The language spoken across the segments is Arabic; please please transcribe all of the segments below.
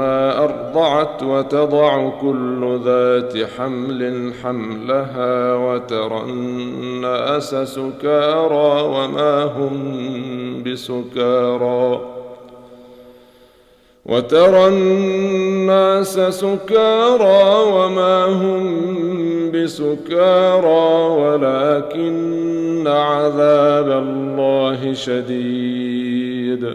أرضعت وتضع كل ذات حمل حملها وترى الناس سكارى وما هم بسكارى. وترى الناس سكارى وما هم بسكارى ولكن عذاب الله شديد.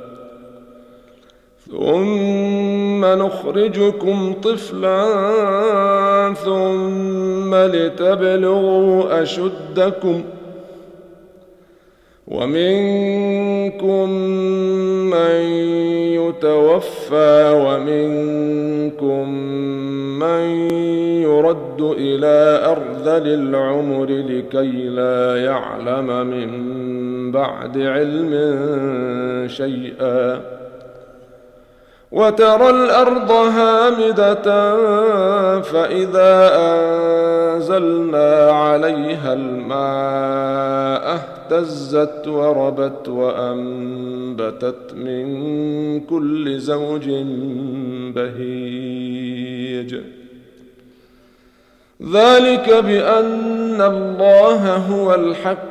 ثم نخرجكم طفلا ثم لتبلغوا اشدكم ۖ ومنكم من يتوفى ومنكم من يرد إلى ارذل العمر لكي لا يعلم من بعد علم شيئا وترى الأرض هامدة فإذا أنزلنا عليها الماء اهتزت وربت وأنبتت من كل زوج بهيج. ذلك بأن الله هو الحق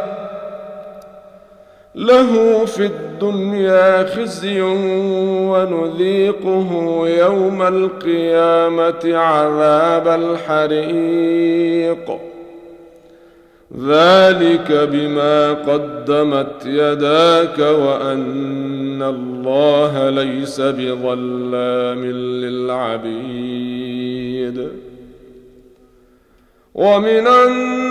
له في الدنيا خزي ونذيقه يوم القيامة عذاب الحريق. ذلك بما قدمت يداك وأن الله ليس بظلام للعبيد. ومن الناس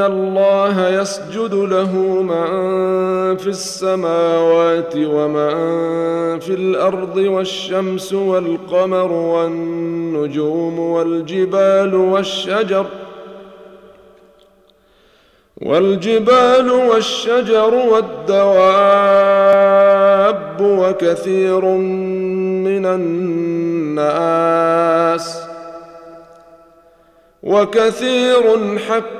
الله يسجد له من في السماوات ومن في الأرض والشمس والقمر والنجوم والجبال والشجر والجبال والشجر والدواب وكثير من الناس وكثير حق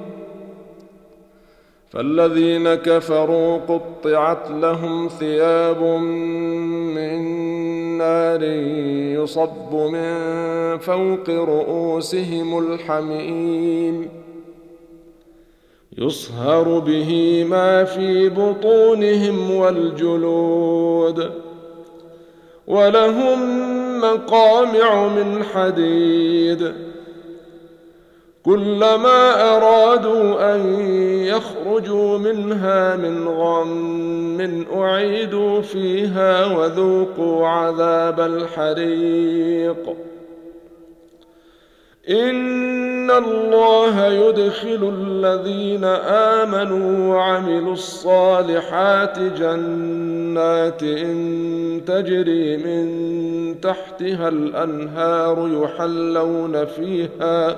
فالذين كفروا قطعت لهم ثياب من نار يصب من فوق رؤوسهم الحميم يصهر به ما في بطونهم والجلود. ولهم مقامع من حديد. كلما أرادوا أن يخرجوا منها من غم أعيدوا فيها وذوقوا عذاب الحريق. إن الله يدخل الذين آمنوا وعملوا الصالحات جنات تجري من تحتها الأنهار يحلون فيها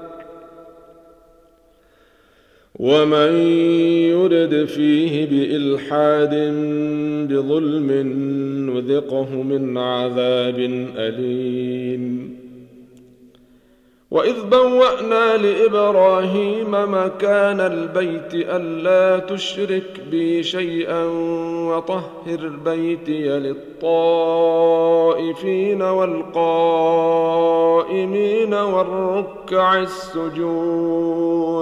ومن يرد فيه بإلحاد بظلم نذقه من عذاب أليم. وإذ بوأنا لإبراهيم مكان البيت ألا تشرك بي شيئا وطهر بيتي للطائفين والقائمين والركع السجود.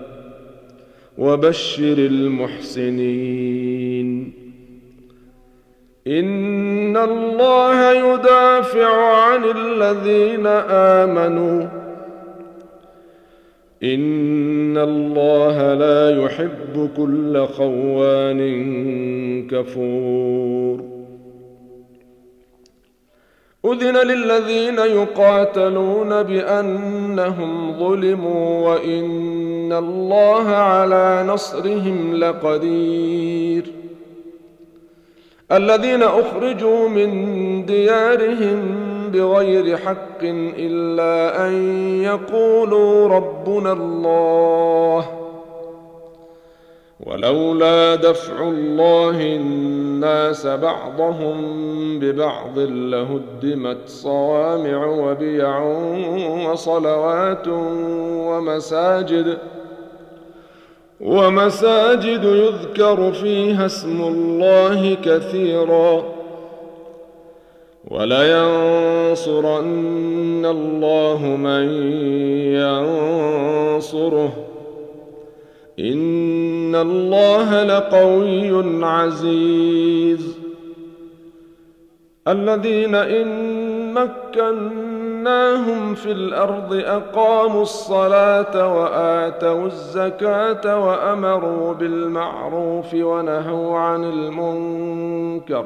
وبشر المحسنين. إن الله يدافع عن الذين آمنوا. إن الله لا يحب كل خوان كفور. أذن للذين يقاتلون بأنهم ظلموا وإن الله على نصرهم لقدير. الذين أخرجوا من ديارهم بغير حق إلا أن يقولوا ربنا الله ولولا دفع الله الناس بعضهم ببعض لهدمت صوامع وبيع وصلوات ومساجد ومساجد يذكر فيها اسم الله كثيرا. ولينصرن الله من ينصره. إن الله لقوي عزيز. الذين إن مكناهم في الأرض اقاموا الصلاه واتوا الزكاه وامروا بالمعروف ونهوا عن المنكر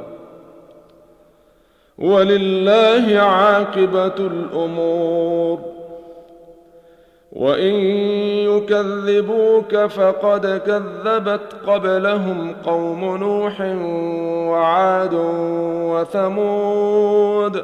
ولله عاقبه الأمور وان يكذبوك فقد كذبت قبلهم قوم نوح وعاد وثمود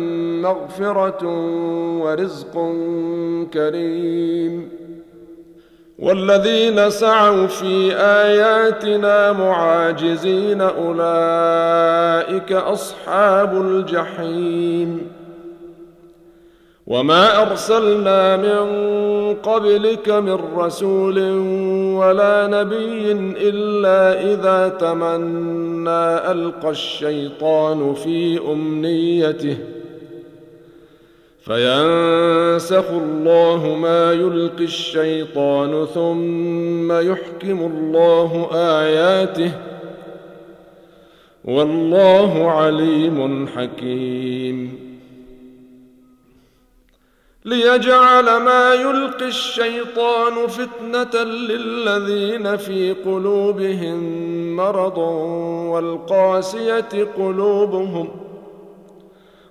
مغفرة ورزق كريم. والذين سعوا في آياتنا معاجزين أولئك أصحاب الجحيم. وما أرسلنا من قبلك من رسول ولا نبي إلا إذا تمنى ألقى الشيطان في أمنيته. فينسخ الله ما يلقي الشيطان ثم يحكم الله آياته والله عليم حكيم. ليجعل ما يلقي الشيطان فتنة للذين في قلوبهم مرض والقاسية قلوبهم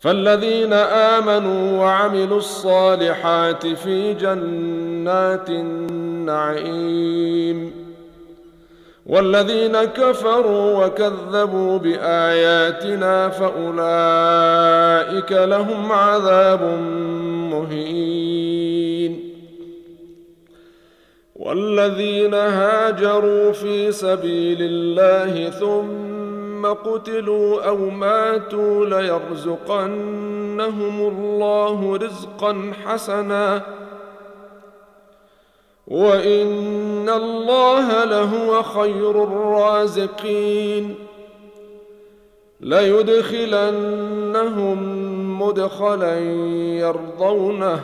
فالذين آمنوا وعملوا الصالحات في جنات النعيم والذين كفروا وكذبوا بآياتنا فأولئك لهم عذاب مهين والذين هاجروا في سبيل الله ثم قتلوا أو ماتوا ليرزقنهم الله رزقا حسنا. وإن الله لهو خير الرازقين. ليدخلنهم مدخلا يرضونه.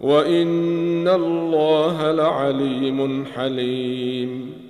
وإن الله لعليم حليم.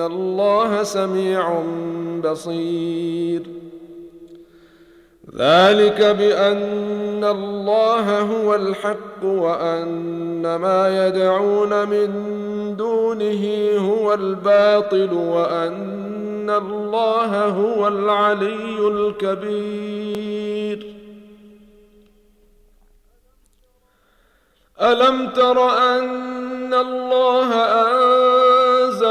الله سميع بصير. ذلك بان الله هو الحق وان ما يدعون من دونه هو الباطل وان الله هو العلي الكبير. الم تر ان الله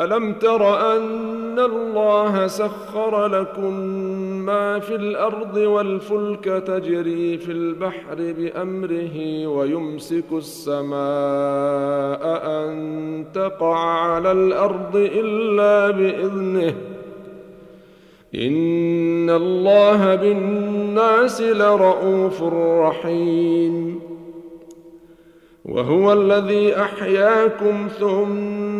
ألم تر أن الله سخر لكم ما في الأرض والفلك تجري في البحر بأمره ويمسك السماء أن تقع على الأرض إلا بإذنه إن الله بالناس لرءوف رحيم وهو الذي أحياكم ثم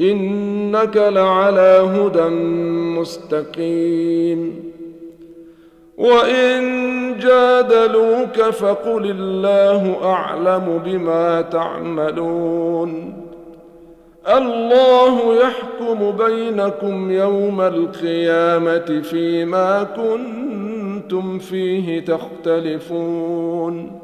إنك لعلى هدى مستقيم. وإن جادلوك فقل الله أعلم بما تعملون. الله يحكم بينكم يوم القيامة فيما كنتم فيه تختلفون.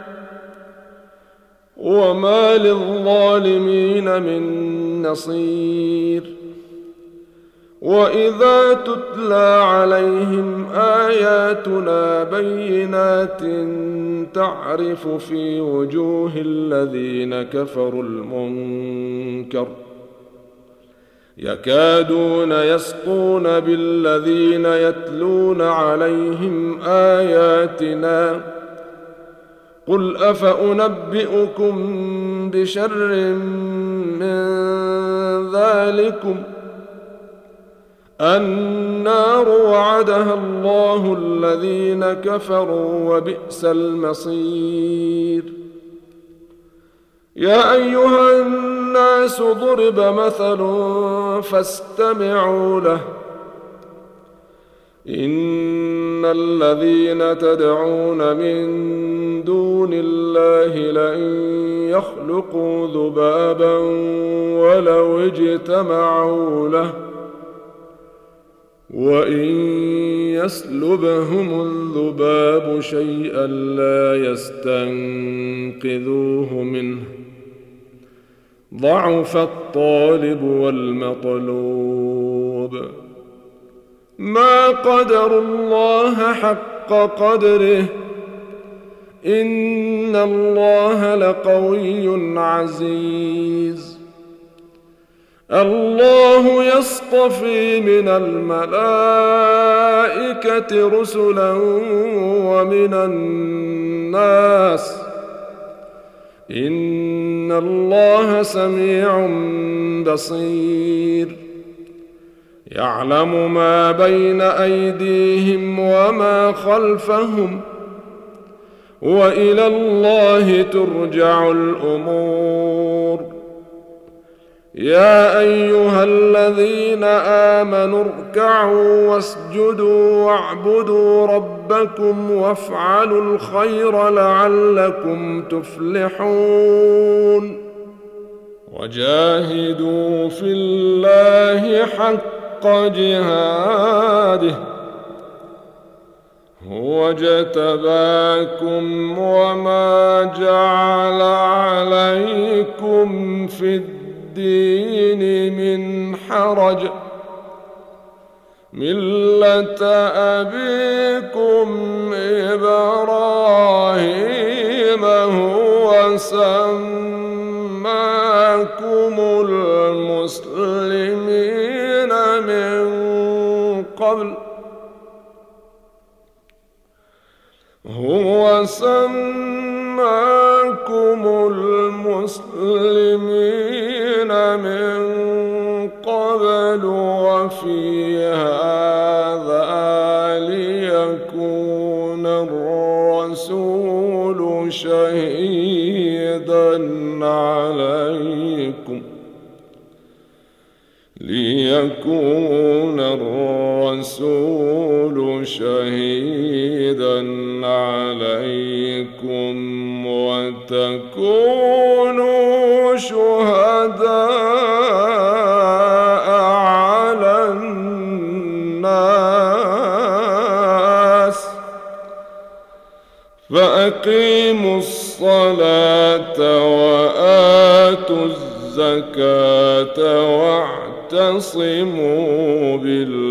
وما للظالمين من نصير واذا تتلى عليهم اياتنا بينات تعرف في وجوه الذين كفروا المنكر يكادون يسقون بالذين يتلون عليهم اياتنا قل افانبئكم بشر من ذلكم النار وعدها الله الذين كفروا وبئس المصير يا ايها الناس ضرب مثل فاستمعوا له ان الذين تدعون من دون الله لن يخلقوا ذبابا ولو اجتمعوا له وإن يسلبهم الذباب شيئا لا يستنقذوه منه. ضعف الطالب والمطلوب. ما قدر الله حق قدره ان الله لقوي عزيز. الله يصطفي من الملائكه رسلا ومن الناس. ان الله سميع بصير. يعلم ما بين ايديهم وما خلفهم. وإلى الله ترجع الأمور. يا أيها الذين آمنوا اركعوا واسجدوا واعبدوا ربكم وافعلوا الخير لعلكم تفلحون. وجاهدوا في الله حق جهاده. هو اجتباكم وما جعل عليكم في الدين من حرج. ملة أبيكم إبراهيم هو سماكم. هو سماكم المسلمين من قبل وفي هذا ليكون الرسول شهيدا عليكم. ليكون الرسول شهيدا عليكم وتكونوا شهداء على الناس. فأقيموا الصلاة وآتوا الزكاة واعتصموا بالله.